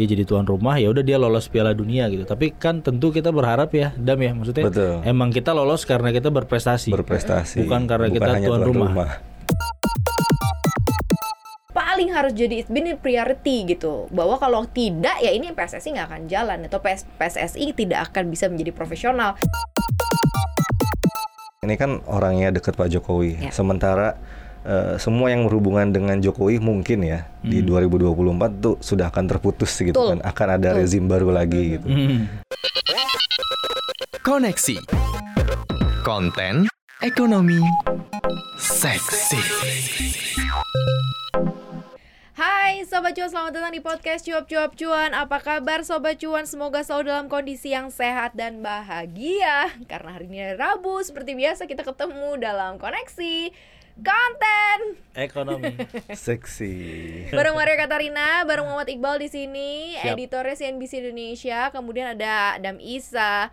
dia jadi tuan rumah ya udah dia lolos Piala Dunia gitu. Tapi kan tentu kita berharap ya, Dam ya maksudnya Betul. emang kita lolos karena kita berprestasi. berprestasi Bukan karena kita hanya tuan rumah. paling harus jadi it's been a priority gitu bahwa kalau tidak ya ini PSSI nggak akan jalan atau PS PSSI tidak akan bisa menjadi profesional Ini kan orangnya deket Pak Jokowi. Ya. Sementara eh, semua yang berhubungan dengan Jokowi mungkin ya di 2024 tuh sudah akan terputus gitu Betul. kan. Akan ada Betul. rezim baru lagi gitu. Hmm. Koneksi Konten Ekonomi Seksi Hai Sobat Cuan, selamat datang di podcast Cuap Cuap Cuan Apa kabar Sobat Cuan? Semoga selalu dalam kondisi yang sehat dan bahagia Karena hari ini Rabu, seperti biasa kita ketemu dalam koneksi konten Ekonomi. Seksi. Bareng Maria Katarina, bareng Muhammad Iqbal di sini, editornya CNBC Indonesia, kemudian ada Adam Isa,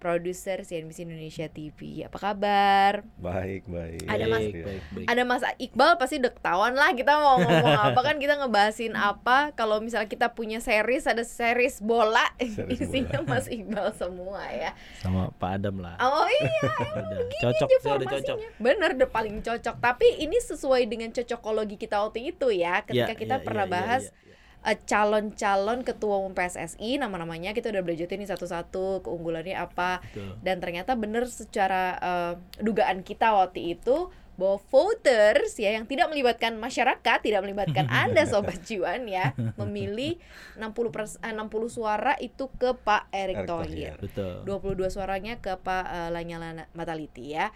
produser CNBC Indonesia TV. Apa kabar? Baik, baik. Ada Mas- baik, baik. Ada Mas Iqbal pasti udah ketahuan lah kita mau ngomong apa kan kita ngebahasin apa. Kalau misalnya kita punya series ada series bola Series isinya Mas Iqbal semua ya. Sama Pak Adam lah. Oh iya, Udah cocok, aja saya udah cocok. formasinya. Bener, udah paling cocok. Tapi ini sesuai dengan cocokologi kita waktu itu ya. Ketika Ya, kita ya, pernah ya, ya, bahas ya, ya. Eh, calon-calon ketua umum PSSI nama-namanya kita udah belajar ini satu-satu keunggulannya apa Betul. dan ternyata bener secara eh, dugaan kita waktu itu bahwa voters ya yang tidak melibatkan masyarakat tidak melibatkan anda sobat cuan ya memilih 60 pers- eh, 60 suara itu ke Pak Erick Thohir Thohir. Betul. 22 suaranya ke Pak eh, Lanyala Mataliti ya.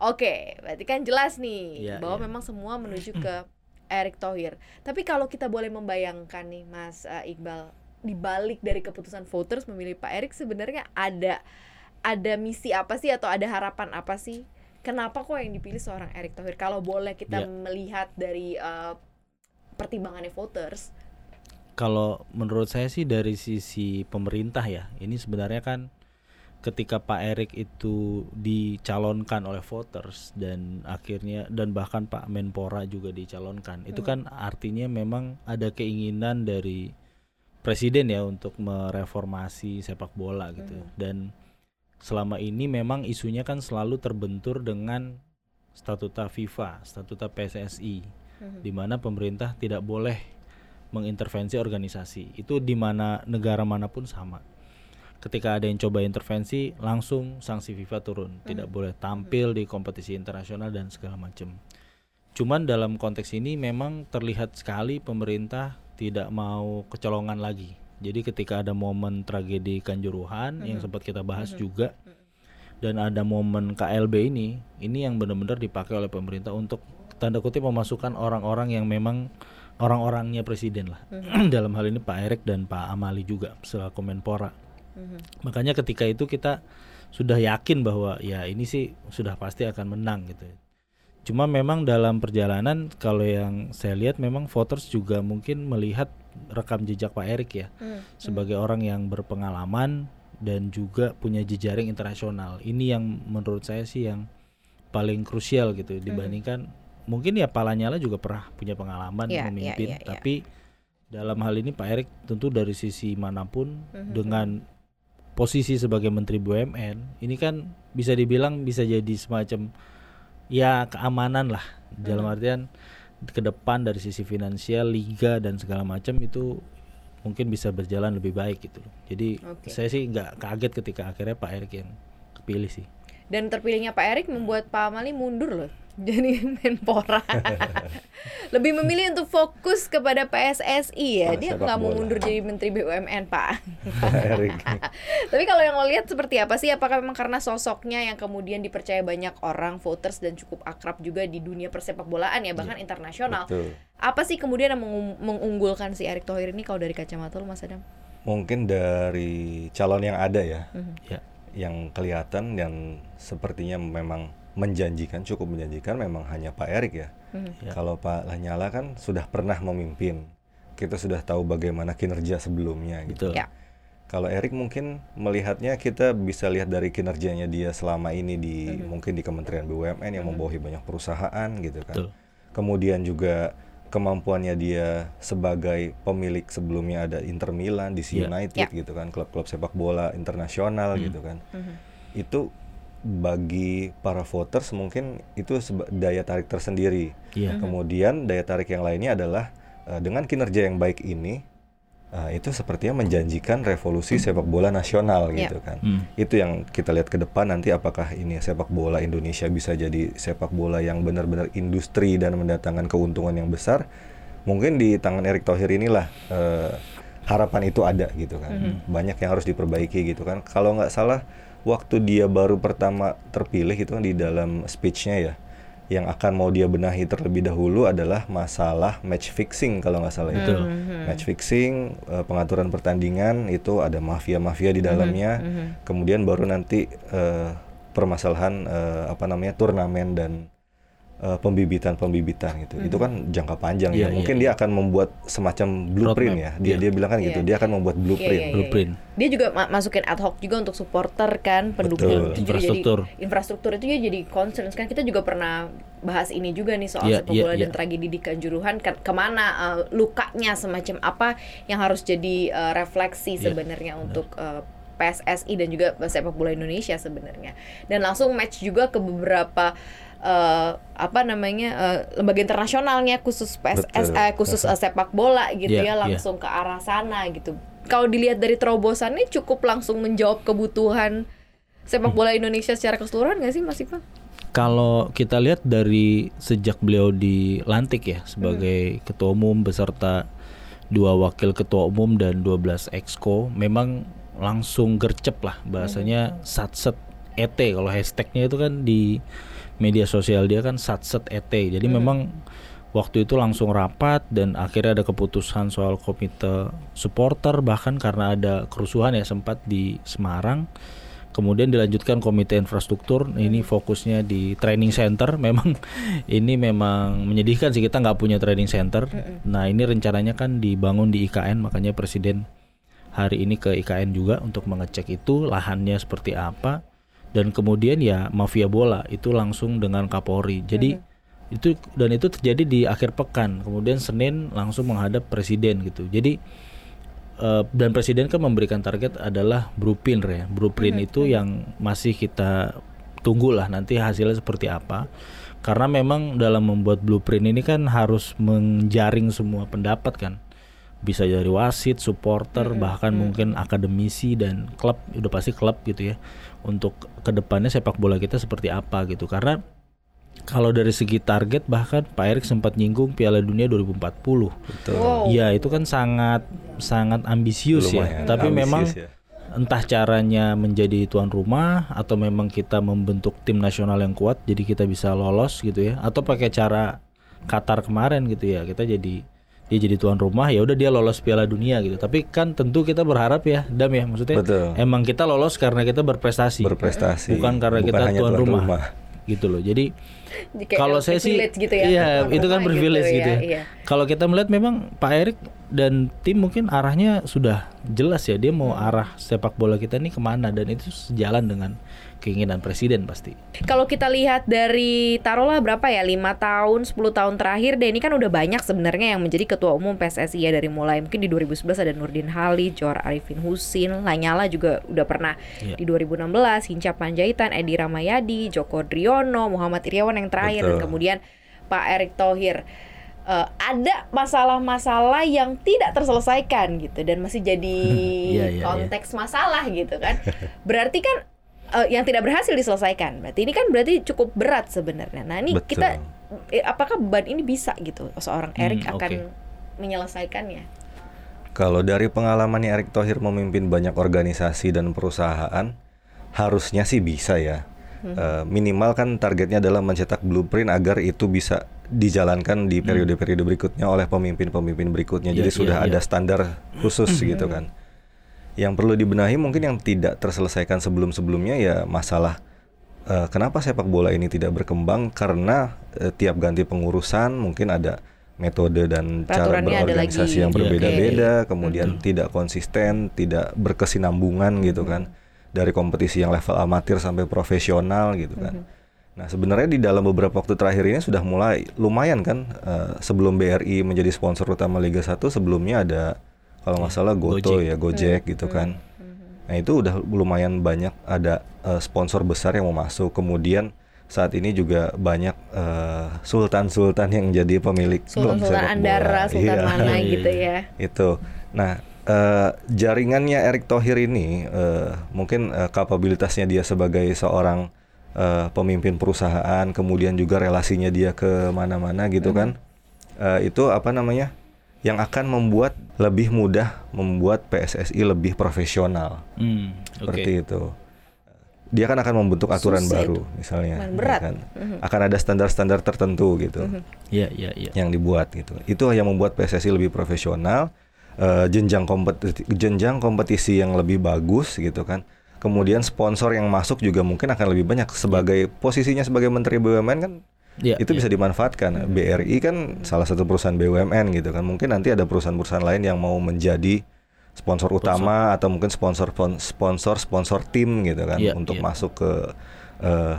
Oke, berarti kan jelas nih Iya, bahwa iya. memang semua menuju ke Erick Thohir. Tapi kalau kita boleh membayangkan nih Mas eh, Iqbal di balik dari keputusan voters memilih Pak Erick sebenarnya ada ada misi apa sih atau ada harapan apa sih? Kenapa kok yang dipilih seorang Erick Thohir? Kalau boleh kita Iya. melihat dari eh, pertimbangannya voters. Kalau menurut saya sih dari sisi pemerintah ya, ini sebenarnya kan ketika Pak Erik itu dicalonkan oleh voters dan akhirnya dan bahkan Pak Menpora juga dicalonkan, itu kan artinya memang ada keinginan dari presiden ya untuk mereformasi sepak bola gitu. Dan selama ini memang isunya kan selalu terbentur dengan statuta FIFA, statuta PSSI, di mana pemerintah tidak boleh mengintervensi organisasi. Itu di mana negara mana pun sama. Ketika ada yang coba intervensi, langsung sanksi FIFA turun, tidak boleh tampil di kompetisi internasional dan segala macam. Cuman dalam konteks ini memang terlihat sekali pemerintah tidak mau kecolongan lagi. Jadi ketika ada momen tragedi Kanjuruhan yang sempat kita bahas juga dan ada momen KLB ini, ini yang benar-benar dipakai oleh pemerintah untuk tanda kutip memasukkan orang-orang yang memang orang-orangnya presiden lah. Dalam hal ini Pak Erik dan Pak Amali juga selaku Menpora. Makanya ketika itu kita sudah yakin bahwa ya ini sih sudah pasti akan menang gitu. Cuma memang dalam perjalanan kalau yang saya lihat memang voters juga mungkin melihat rekam jejak Pak Erik ya sebagai orang yang berpengalaman dan juga punya jejaring internasional. Ini yang menurut saya sih yang paling krusial gitu dibandingkan mungkin ya Pak Lanyala juga pernah punya pengalaman Iya, iya, memimpin, iya, iya. tapi dalam hal ini Pak Erik tentu dari sisi mana pun Mhm. dengan posisi sebagai Menteri BUMN ini kan bisa dibilang bisa jadi semacam ya keamanan lah dalam Mhm. artian ke depan dari sisi finansial liga dan segala macam itu mungkin bisa berjalan lebih baik gitu loh. Jadi Oke. saya sih nggak kaget ketika akhirnya Pak Erik yang kepilih sih. Dan terpilihnya Pak Erik membuat Pak Amali mundur loh jadi Menpora. Lebih memilih untuk fokus kepada PSSI ya. Dia nggak mau mundur jadi Menteri BUMN Pak. Erik. Tapi kalau yang lo lihat seperti apa sih? Apakah memang karena sosoknya yang kemudian dipercaya banyak orang voters dan cukup akrab juga di dunia persepak bolaan ya bahkan internasional. Betul. Apa sih kemudian yang mengu- mengunggulkan si Erick Thohir ini kalau dari kacamata lo Mas Adam? Mungkin dari calon yang ada ya, Ya. Yang kelihatan dan sepertinya memang menjanjikan, cukup menjanjikan memang hanya Pak Erik ya. Ya. Kalau Pak Lanyala kan sudah pernah memimpin. Kita sudah tahu bagaimana kinerja sebelumnya gitu. Betul. Ya. Kalau Erik mungkin melihatnya kita bisa lihat dari kinerjanya dia selama ini di mungkin di Kementerian BUMN yang membawahi banyak perusahaan gitu kan. Betul. Kemudian juga kemampuannya dia sebagai pemilik sebelumnya ada Inter Milan, DC Iya. United Ya. gitu kan, klub-klub sepak bola internasional Hmm. gitu kan. Mhm. Itu bagi para voters mungkin itu daya tarik tersendiri. Iya. Kemudian daya tarik yang lainnya adalah eh, dengan kinerja yang baik ini eh, itu sepertinya menjanjikan revolusi sepak bola nasional Ya. gitu kan. Hmm. Itu yang kita lihat ke depan nanti apakah ini sepak bola Indonesia bisa jadi sepak bola yang benar-benar industri dan mendatangkan keuntungan yang besar. Mungkin di tangan Erick Thohir inilah eh, harapan itu ada gitu kan. Banyak yang harus diperbaiki gitu kan. Kalau nggak salah waktu dia baru pertama terpilih itu kan di dalam speechnya ya yang akan mau dia benahi terlebih dahulu adalah masalah match fixing kalau nggak salah itu Mhm. match fixing eh, pengaturan pertandingan itu ada mafia-mafia di dalamnya Mhm. kemudian baru nanti eh, permasalahan eh, apa namanya turnamen dan eh, pembibitan-pembibitan gitu. Itu kan jangka panjang Iya, ya. Iya, mungkin dia akan membuat semacam blueprint Roadmap, ya. Dia iya. dia bilang kan gitu Iya. dia akan membuat blueprint. Iya, iya, Blueprint. Dia juga ma- masukin ad hoc juga untuk supporter kan, pendukung. Betul. itu juga Infrastruktur. jadi infrastruktur. itu juga jadi concern. Kan kita juga pernah bahas ini juga nih soal Iya, sepak iya, bola dan iya. tragedi di Kanjuruhan. Ke- ke mana eh, lukanya semacam apa yang harus jadi eh, refleksi Iya, sebenarnya untuk eh, PSSI dan juga sepak bola Indonesia sebenarnya. Dan langsung match juga ke beberapa eh, apa namanya eh, lembaga internasionalnya khusus PSS eh, khusus eh, sepak bola gitu Iya, ya iya. langsung ke arah sana gitu. Kalau dilihat dari terobosannya cukup langsung menjawab kebutuhan sepak bola Indonesia secara keseluruhan nggak sih Mas Iqbal? Kalau kita lihat dari sejak beliau dilantik ya sebagai ketua umum beserta dua wakil ketua umum dan 12 exco memang langsung gercep lah bahasanya satset ET kalau hashtagnya itu kan di media sosial dia kan satset ET. Jadi memang waktu itu langsung rapat dan akhirnya ada keputusan soal komite supporter bahkan karena ada kerusuhan ya sempat di Semarang. Kemudian dilanjutkan komite infrastruktur. Ini fokusnya di training center. Memang ini memang menyedihkan sih kita nggak punya training center. Nah ini rencananya kan dibangun di IKN makanya presiden hari ini ke IKN juga untuk mengecek itu lahannya seperti apa dan kemudian ya mafia bola itu langsung dengan Kapolri. Jadi itu dan itu terjadi di akhir pekan. Kemudian Senin langsung menghadap presiden gitu. Jadi eh, dan presiden kan memberikan target adalah blueprint ya blueprint itu yang masih kita tunggu lah nanti hasilnya seperti apa. Karena memang dalam membuat blueprint ini kan harus menjaring semua pendapat kan bisa dari wasit, supporter, bahkan mungkin akademisi dan klub udah pasti klub gitu ya untuk ke depannya sepak bola kita seperti apa gitu karena kalau dari segi target bahkan Pak Erik sempat nyinggung Piala Dunia 2040 Betul. Wow. Iya itu kan sangat sangat ambisius ya Lumayan tapi ambisius memang ya. entah caranya menjadi tuan rumah atau memang kita membentuk tim nasional yang kuat jadi kita bisa lolos gitu ya atau pakai cara Qatar kemarin gitu ya kita jadi dia jadi tuan rumah ya udah dia lolos Piala Dunia gitu tapi kan tentu kita berharap ya Dam ya maksudnya Betul. emang kita lolos karena kita berprestasi berprestasi bukan karena kita hanya tuan, rumah. gitu loh jadi kalau saya sih gitu ya. iya tuan itu kan rumah privilege gitu, ya, ya. iya. Kalau kita melihat memang Pak Erik dan tim mungkin arahnya sudah jelas ya dia mau Hmm. arah sepak bola kita ini ke mana dan itu sejalan dengan keinginan presiden pasti. Kalau kita lihat dari taruhlah berapa ya 5 tahun 10 tahun terakhir deh ini kan udah banyak sebenarnya yang menjadi ketua umum PSSI ya dari mulai mungkin di 2011 ada Nurdin Halid, Johar Arifin Husin, Lanyala juga udah pernah Iya. di 2016, Hinca Panjaitan, Edi Ramayadi, Joko Driono, Muhammad Iriawan yang terakhir dan Betul. kemudian Pak Erick Thohir. Eh, ada masalah-masalah yang tidak terselesaikan gitu dan masih jadi Iya, iya, iya. konteks masalah gitu kan. Berarti kan eh, yang tidak berhasil diselesaikan. Berarti ini kan berarti cukup berat sebenarnya. Nah, ini Betul. kita eh, apakah beban ini bisa gitu seorang Erik Hmm, akan oke. menyelesaikannya? Kalau dari pengalamannya Erick Thohir memimpin banyak organisasi dan perusahaan, harusnya sih bisa ya. Eh, minimal kan targetnya adalah mencetak blueprint agar itu bisa dijalankan di periode-periode berikutnya oleh pemimpin-pemimpin berikutnya. Iya, Jadi iya, sudah iya. ada standar khusus gitu kan. Yang perlu dibenahi mungkin yang tidak terselesaikan sebelum-sebelumnya ya masalah eh, kenapa sepak bola ini tidak berkembang? Karena eh, tiap ganti pengurusan mungkin ada metode dan cara berorganisasi yang Iya, berbeda-beda, kemudian tidak konsisten, tidak berkesinambungan gitu kan. Dari kompetisi yang level amatir sampai profesional gitu kan. Nah sebenarnya di dalam beberapa waktu terakhir ini sudah mulai lumayan kan uh, sebelum BRI menjadi sponsor utama Liga 1 sebelumnya ada kalau nggak salah Goto Gojek. ya Gojek gitu kan. Nah itu udah lumayan banyak ada uh, sponsor besar yang mau masuk. Kemudian saat ini juga banyak uh, sultan-sultan yang jadi pemilik sepak bola. Andara, Sultan Iya. mana Iya, gitu ya. itu. Nah, eh, jaringannya Erick Thohir ini eh, mungkin eh, kapabilitasnya dia sebagai seorang eh, pemimpin perusahaan, kemudian juga relasinya dia ke mana-mana gitu kan, eh, itu apa namanya? Yang akan membuat lebih mudah membuat PSSI lebih profesional Hmm, oke. seperti itu. Dia kan akan membentuk aturan Susah baru, misalnya, Lumayan ya berat. kan? Mhm. akan ada standar-standar tertentu gitu Iya, iya, iya. yang dibuat gitu. Itu yang membuat PSSI lebih profesional, eh, jenjang kompetisi jenjang kompetisi yang lebih bagus gitu kan. Kemudian sponsor yang masuk juga mungkin akan lebih banyak sebagai posisinya sebagai menteri BUMN kan Iya, itu iya. bisa dimanfaatkan. BRI kan salah satu perusahaan BUMN gitu kan. Mungkin nanti ada perusahaan-perusahaan lain yang mau menjadi sponsor utama atau mungkin sponsor sponsor sponsor tim gitu kan Iya, untuk iya. masuk ke eh,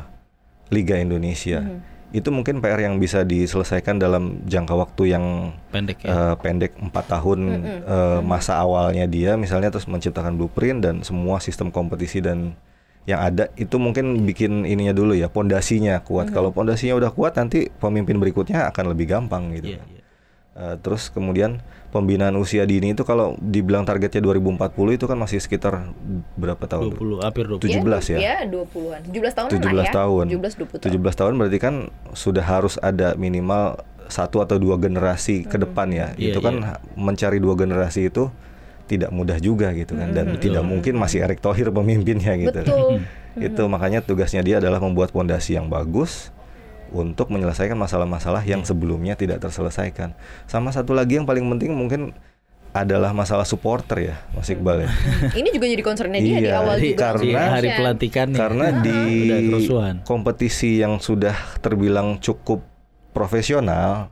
Liga Indonesia. Mhm. Itu mungkin PR yang bisa diselesaikan dalam jangka waktu yang pendek ya. eh, pendek empat tahun Mm-mm. eh, masa awalnya dia misalnya terus menciptakan blueprint dan semua sistem kompetisi dan yang ada itu mungkin bikin ininya dulu ya pondasinya kuat kalau pondasinya udah kuat nanti pemimpin berikutnya akan lebih gampang gitu Iya, kan. iya. Eh, terus kemudian pembinaan usia dini itu kalau dibilang targetnya 2040 itu kan masih sekitar berapa tahun? 20 hampir 20. 17 ya? Iya, 20-an. 17 tahun 17 ya. tahun. 17 20 tahun. 17 tahun berarti kan sudah harus ada minimal satu atau dua generasi ke depan ya. Iya, itu kan iya. mencari dua generasi itu tidak mudah juga gitu kan dan Mm-mm. tidak mungkin masih Erick Thohir pemimpinnya gitu. Betul. itu makanya tugasnya dia adalah membuat pondasi yang bagus untuk menyelesaikan masalah-masalah yang Iya. sebelumnya tidak terselesaikan. Sama satu lagi yang paling penting mungkin adalah masalah supporter ya, Mas Iqbal ya. Ini juga jadi concernnya dia di Iya, awal Hari, juga. karena- di hari Mention. pelantikannya. Karena di Udah kerusuhan. kompetisi yang sudah terbilang cukup profesional,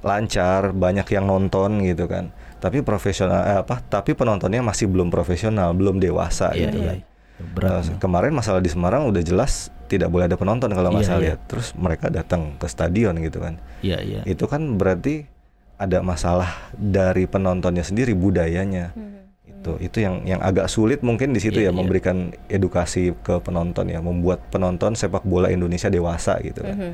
lancar, banyak yang nonton gitu kan. Tapi profesional eh, apa? Tapi penontonnya masih belum profesional, belum dewasa Iya, gitu iya. kan. Berat. Nah, kemarin masalah di Semarang udah jelas tidak boleh ada penonton kalau nggak Iya, salah iya. lihat. Terus mereka datang ke stadion gitu kan. Iya, iya. Itu kan berarti ada masalah dari penontonnya sendiri budayanya. Mhm. Itu itu yang yang agak sulit mungkin di situ Iya, ya iya. memberikan edukasi ke penonton ya, membuat penonton sepak bola Indonesia dewasa gitu kan. Mhm.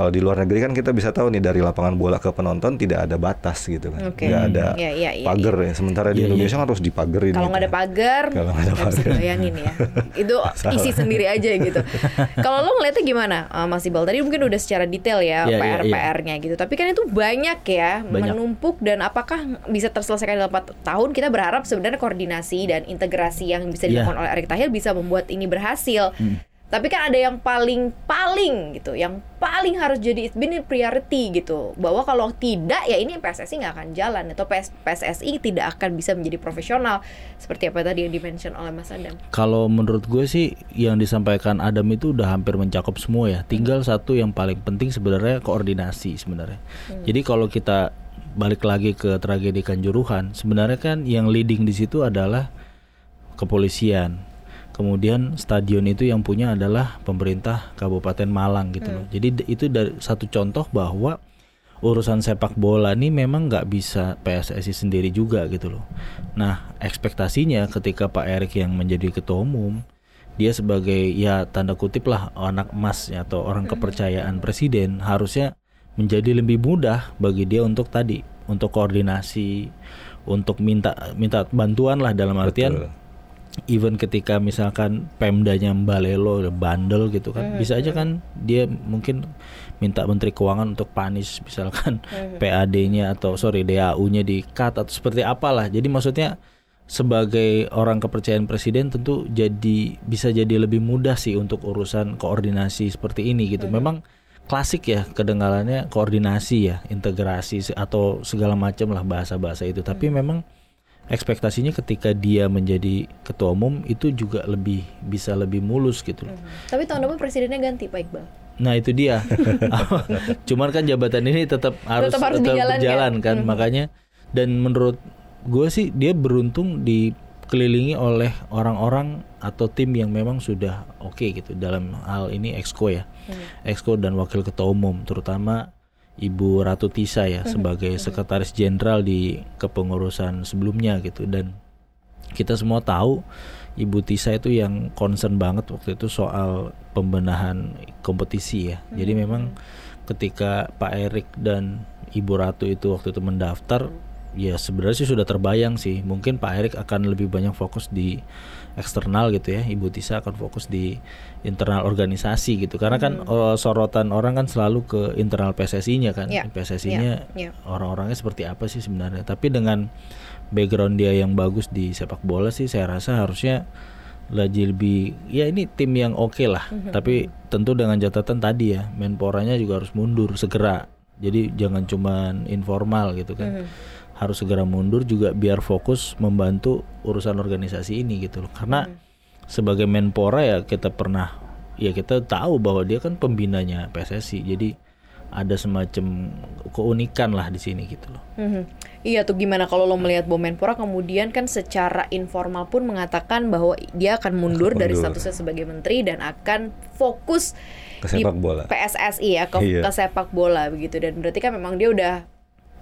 Kalau di luar negeri kan kita bisa tahu nih dari lapangan bola ke penonton tidak ada batas gitu kan. Oke. Nggak ada Iya, iya, iya, pagar ya. Sementara di Iya, iya. Indonesia kan harus dipagerin. Kalau gitu. nggak ada pagar, Kalau nggak ada pagar. bayangin ya. Itu isi sendiri aja gitu. Kalau lo ngeliatnya gimana, uh, Mas Iqbal? Tadi mungkin udah secara detail ya Iya, iya, PR iya. PR-nya gitu. Tapi kan itu banyak ya, Banyak. menumpuk dan apakah bisa terselesaikan dalam 4 tahun? Kita berharap sebenarnya koordinasi dan integrasi yang bisa Iya. dilakukan oleh Erick Thohir bisa membuat ini berhasil. Hmm. Tapi kan ada yang paling paling gitu, yang paling harus jadi ini priority gitu. Bahwa kalau tidak ya ini PSSI nggak akan jalan atau PS, PSSI tidak akan bisa menjadi profesional seperti apa tadi yang dimention oleh Mas Adam. Kalau menurut gue sih yang disampaikan Adam itu udah hampir mencakup semua ya. Tinggal satu yang paling penting sebenarnya koordinasi sebenarnya. Jadi kalau kita balik lagi ke tragedi Kanjuruhan, sebenarnya kan yang leading di situ adalah kepolisian. Kemudian stadion itu yang punya adalah pemerintah Kabupaten Malang gitu loh. Jadi d- itu dari satu contoh bahwa urusan sepak bola ini memang nggak bisa PSSI sendiri juga gitu loh. Nah ekspektasinya ketika Pak Erik yang menjadi ketua umum, dia sebagai ya tanda kutip lah anak emas ya, atau orang kepercayaan presiden harusnya menjadi lebih mudah bagi dia untuk tadi untuk koordinasi, untuk minta minta bantuan lah dalam artian Betul. Even ketika misalkan Pemdanya Mbalelo bandel gitu kan bisa aja kan dia mungkin minta Menteri Keuangan untuk panis misalkan PAD-nya atau sorry DAU-nya di cut atau seperti apalah. Jadi maksudnya sebagai orang kepercayaan presiden tentu jadi bisa jadi lebih mudah sih untuk urusan koordinasi seperti ini gitu. Memang klasik ya kedengarannya koordinasi ya integrasi atau segala macam lah bahasa-bahasa itu. Tapi memang ekspektasinya ketika dia menjadi ketua umum itu juga lebih bisa lebih mulus gitu loh. Tapi tahun depan presidennya ganti Pak Iqbal. Nah itu dia. Cuman kan jabatan ini tetap harus harus dijalankan. berjalan kan Mhm. makanya dan menurut gue sih dia beruntung di dikelilingi oleh orang-orang atau tim yang memang sudah oke gitu dalam hal ini exco ya, exco dan wakil ketua umum, terutama Ibu Ratu Tisa ya sebagai sekretaris jenderal di kepengurusan sebelumnya gitu dan kita semua tahu Ibu Tisa itu yang concern banget waktu itu soal pembenahan kompetisi ya. Jadi memang ketika Pak Erik dan Ibu Ratu itu waktu itu mendaftar ya sebenarnya sih sudah terbayang sih. Mungkin Pak Erik akan lebih banyak fokus di eksternal gitu ya. Ibu Tisa akan fokus di internal organisasi gitu. Karena kan eh, sorotan orang kan selalu ke internal PSSI-nya kan. Ya, PSSI-nya ya, ya. orang-orangnya seperti apa sih sebenarnya. Tapi dengan background dia yang bagus di sepak bola sih saya rasa harusnya lagi lebih ya ini tim yang oke lah tapi tentu dengan catatan tadi ya menporanya juga harus mundur segera jadi jangan cuman informal gitu kan harus segera mundur juga biar fokus membantu urusan organisasi ini gitu loh karena sebagai menpora ya kita pernah ya kita tahu bahwa dia kan pembinanya PSSI jadi ada semacam keunikan lah di sini gitu loh Mhm. Iya tuh gimana kalau lo melihat Bom Menpora kemudian kan secara informal pun mengatakan bahwa dia akan mundur dari mundur. statusnya sebagai menteri dan akan fokus Ke di sepak bola. PSSI ya ke, Iya. ke sepak bola begitu dan berarti kan memang dia udah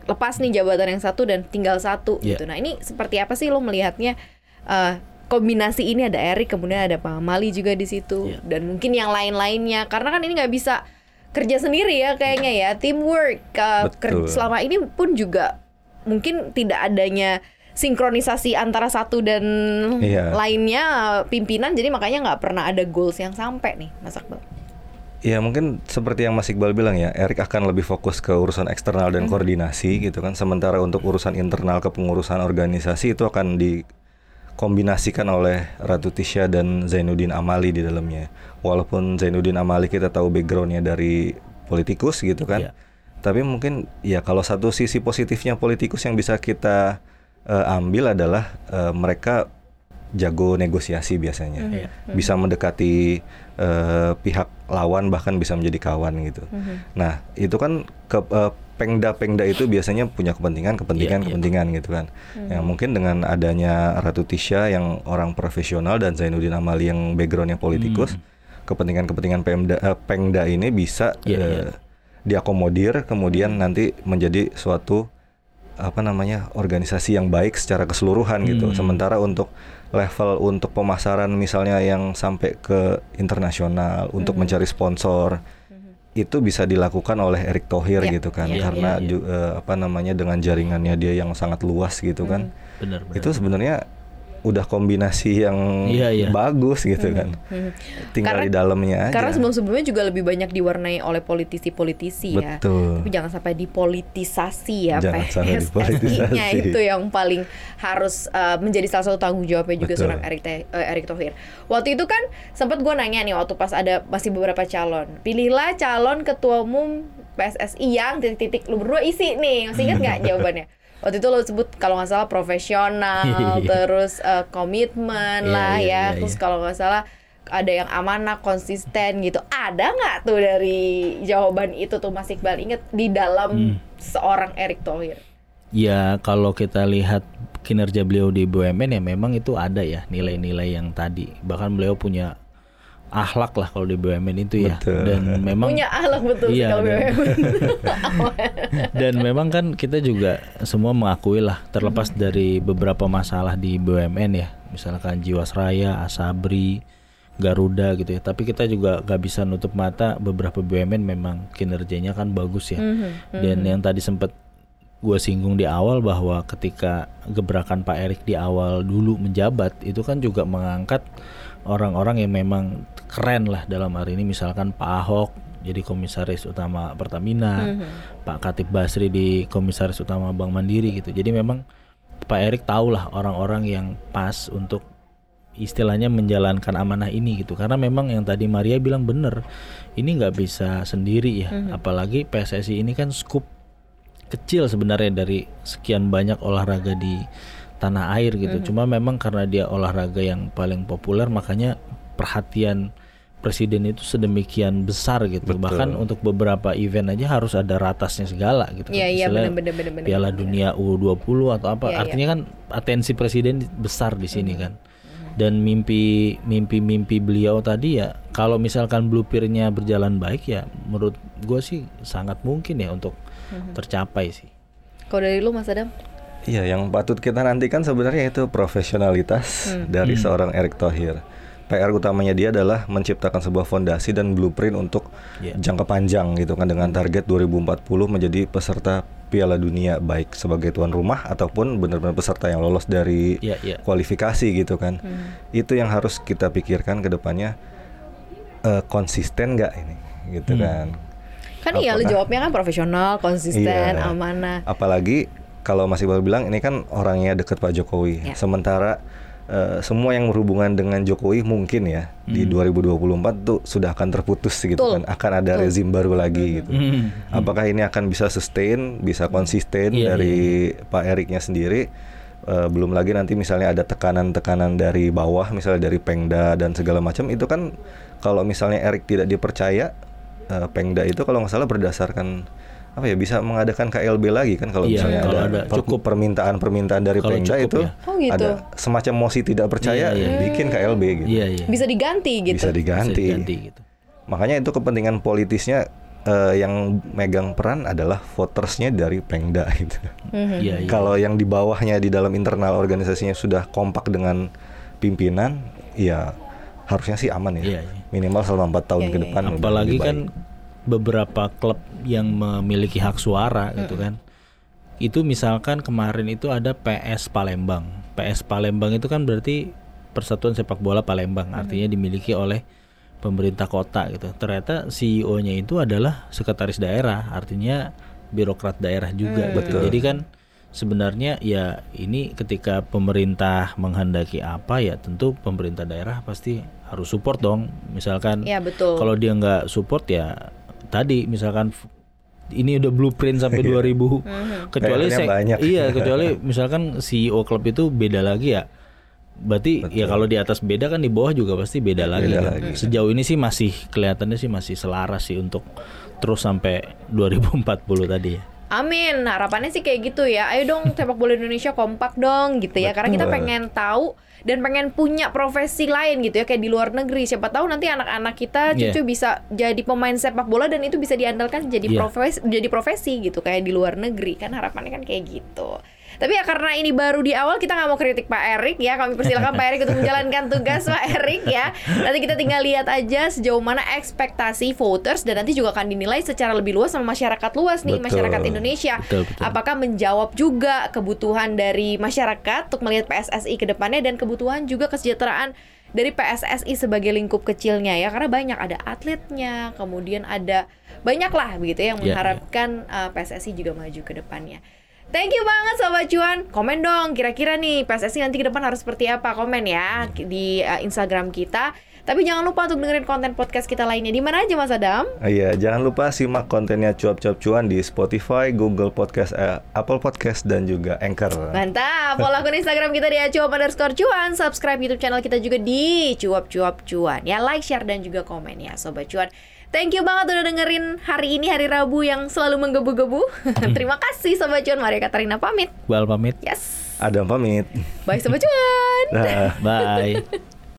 lepas nih jabatan yang satu dan tinggal satu Iya. gitu. Nah ini seperti apa sih lo melihatnya eh, kombinasi ini ada Erik kemudian ada Pak Mali juga di situ Iya. dan mungkin yang lain-lainnya karena kan ini nggak bisa kerja sendiri ya kayaknya ya teamwork Betul. selama ini pun juga mungkin tidak adanya sinkronisasi antara satu dan Iya. lainnya eh, pimpinan jadi makanya nggak pernah ada goals yang sampai nih Mas Akbar. Ya mungkin seperti yang Mas Iqbal bilang ya, Erik akan lebih fokus ke urusan eksternal dan koordinasi gitu kan. Sementara untuk urusan internal kepengurusan organisasi itu akan dikombinasikan oleh Ratu Tisha dan Zainuddin Amali di dalamnya. Walaupun Zainuddin Amali kita tahu backgroundnya dari politikus gitu kan. Iya. Tapi mungkin ya kalau satu sisi positifnya politikus yang bisa kita eh, ambil adalah eh, mereka jago negosiasi biasanya Iya. bisa mendekati eh, pihak lawan bahkan bisa menjadi kawan gitu. Nah itu kan ke eh, pengda-pengda itu biasanya punya kepentingan, kepentingan, Iya, iya. kepentingan gitu kan. Yang mungkin dengan adanya Ratu Tisha yang orang profesional dan Zainuddin Amali yang backgroundnya politikus, kepentingan-kepentingan pemda eh, pengda ini bisa Iya, eh, iya. diakomodir kemudian nanti menjadi suatu apa namanya organisasi yang baik secara keseluruhan gitu. Hmm. Sementara untuk level untuk pemasaran misalnya yang sampai ke internasional untuk Hmm. mencari sponsor itu bisa dilakukan oleh Erick Thohir Iya, gitu kan iya, karena iya, iya. ju- eh, apa namanya dengan jaringannya dia yang sangat luas gitu kan. benar benar Itu sebenarnya udah kombinasi yang Iya, iya. bagus gitu kan. Tinggal Karena- di dalamnya aja. Karena sebelum-sebelumnya juga lebih banyak diwarnai oleh politisi-politisi ya. Betul. Tapi jangan sampai dipolitisasi ya Jangan sampai PSSI-nya dipolitisasi. itu yang paling harus uh, menjadi salah satu tanggung jawabnya juga Betul. seorang Erick Te- eh, Erick Thohir. Waktu itu kan sempat gue nanya nih waktu pas ada masih beberapa calon. Pilihlah calon ketua umum PSSI yang titik-titik lu berdua isi nih. Masih ingat nggak jawabannya? Waktu itu lo sebut kalau nggak salah profesional, terus uh, komitmen Iya, lah iya, ya, iya, terus kalau nggak salah ada yang amanah konsisten gitu. Ada nggak tuh dari jawaban itu tuh Mas Iqbal? Inget di dalam seorang Erick Thohir. Ya kalau kita lihat kinerja beliau di BUMN ya memang itu ada ya nilai-nilai yang tadi. Bahkan beliau punya akhlak lah kalau di BUMN itu ya. Betul. dan memang punya ahlak betul sih Iya, kalau dan- BUMN. dan memang kan kita juga semua mengakui lah terlepas dari beberapa masalah di BUMN ya. Misalkan Jiwasraya, Asabri, Garuda gitu ya. Tapi kita juga gak bisa nutup mata beberapa BUMN memang kinerjanya kan bagus ya. Mhm, dan yang tadi sempat gue singgung di awal bahwa ketika gebrakan Pak Erik di awal dulu menjabat itu kan juga mengangkat orang-orang yang memang keren lah dalam hari ini. Misalkan Pak Ahok jadi komisaris utama Pertamina, Pak Katib Basri di komisaris utama Bank Mandiri gitu. Jadi memang Pak Erik tahu lah orang-orang yang pas untuk istilahnya menjalankan amanah ini gitu. Karena memang yang tadi Maria bilang bener ini nggak bisa sendiri ya. Apalagi PSSI ini kan skup kecil sebenarnya dari sekian banyak olahraga di tanah air gitu cuma memang karena dia olahraga yang paling populer makanya perhatian presiden itu sedemikian besar gitu. Betul. Bahkan untuk beberapa event aja harus ada ratasnya segala gitu. kan. Iya iya Istilahnya benar benar benar. Piala Dunia U20 atau apa. Iya, iya. Artinya kan atensi presiden besar di sini kan. Dan mimpi mimpi mimpi beliau tadi ya kalau misalkan blueprintnya berjalan baik ya menurut gue sih sangat mungkin ya untuk tercapai sih. Kalau dari lu Mas Adam? Iya, yang patut kita nantikan sebenarnya itu profesionalitas dari seorang Erick Thohir. PR utamanya dia adalah menciptakan sebuah fondasi dan blueprint untuk Iya. jangka panjang gitu kan dengan target 2040 menjadi peserta Piala Dunia baik sebagai tuan rumah ataupun benar-benar peserta yang lolos dari Iya, iya. kualifikasi gitu kan. Itu yang harus kita pikirkan ke depannya eh, konsisten nggak ini gitu kan. Kan iya lu jawabnya kan profesional, konsisten, Iya. amanah. Apalagi kalau masih baru bilang ini kan orangnya deket Pak Jokowi. Ya. Sementara eh, semua yang berhubungan dengan Jokowi mungkin ya di 2024 tuh sudah akan terputus gitu Betul. kan. Akan ada Betul. rezim baru lagi gitu. Hmm. Apakah ini akan bisa sustain, bisa konsisten Iya, dari Pak Eriknya sendiri? Eh, belum lagi nanti misalnya ada tekanan-tekanan dari bawah, misalnya dari Pengda dan segala macam itu kan kalau misalnya Erik tidak dipercaya, eh, Pengda itu kalau nggak salah berdasarkan apa ya bisa mengadakan KLB lagi kan kalau Iya, misalnya kalau ada, ada cukup. permintaan-permintaan dari Kalau itu ya. Oh, gitu. ada semacam mosi tidak percaya Iya, iya. bikin KLB gitu. Iya iya. Bisa diganti gitu. Bisa diganti. Bisa diganti gitu. Makanya itu kepentingan politisnya eh, yang megang peran adalah votersnya dari Pengda gitu. Mhm. Iya iya. Kalau yang di bawahnya di dalam internal organisasinya sudah kompak dengan pimpinan, ya harusnya sih aman ya. Iya, iya. Minimal selama empat tahun Iya, ke iya, depan. udah Apalagi lebih kan. Beberapa klub yang memiliki hak suara gitu kan. Itu misalkan kemarin itu ada PS Palembang. PS Palembang itu kan berarti Persatuan Sepak Bola Palembang, artinya dimiliki oleh pemerintah kota gitu. Ternyata CEO-nya itu adalah sekretaris daerah, artinya birokrat daerah juga gitu. Betul. Jadi kan sebenarnya ya ini ketika pemerintah menghendaki apa ya tentu pemerintah daerah pasti harus support dong. Misalkan Iya betul. kalau dia nggak support ya tadi misalkan ini udah blueprint sampai 2000 kecuali PR-nya saya banyak. iya kecuali misalkan CEO klub itu beda lagi ya berarti ya kalau di atas beda kan di bawah juga pasti beda lagi, Beda kan. lagi. sejauh ini sih masih kelihatannya sih masih selaras sih untuk terus sampai 2040 tadi ya Amin. Harapannya sih kayak gitu ya. Ayo dong sepak bola Indonesia kompak dong gitu ya. Karena kita pengen tahu dan pengen punya profesi lain gitu ya kayak di luar negeri. Siapa tahu nanti anak-anak kita Iya. cucu bisa jadi pemain sepak bola dan itu bisa diandalkan jadi Iya. profesi jadi profesi gitu kayak di luar negeri kan harapannya kan kayak gitu. Tapi ya karena ini baru di awal kita nggak mau kritik Pak Erik ya. Kami persilakan Pak Erik untuk menjalankan tugas Pak Erik ya. Nanti kita tinggal lihat aja sejauh mana ekspektasi voters dan nanti juga akan dinilai secara lebih luas sama masyarakat luas nih Betul. masyarakat Indonesia. Betul, betul. Apakah menjawab juga kebutuhan dari masyarakat untuk melihat PSSI ke depannya dan kebutuhan juga kesejahteraan dari PSSI sebagai lingkup kecilnya ya karena banyak ada atletnya, kemudian ada banyak lah begitu ya yang Ya, mengharapkan uh, PSSI juga maju ke depannya. Thank you banget Sobat Cuan. Komen dong kira-kira nih PSSI nanti ke depan harus seperti apa? Komen ya di uh, Instagram kita. Tapi jangan lupa untuk dengerin konten podcast kita lainnya di mana aja Mas Adam? Iya, jangan lupa simak kontennya cuap-cuap cuan di Spotify, Google Podcast, eh, Apple Podcast dan juga Anchor. Mantap, follow akun Instagram kita di cuap underscore cuan Subscribe YouTube channel kita juga di cuap cuap cuan Ya like, share, dan juga komen ya Sobat Cuan Thank you banget udah dengerin hari ini hari Rabu yang selalu menggebu-gebu. Terima kasih Sobat Cuan, Maria Katarina pamit. Iqbal pamit. Yes, Adam pamit. bye Sobat Cuan. Nah. bye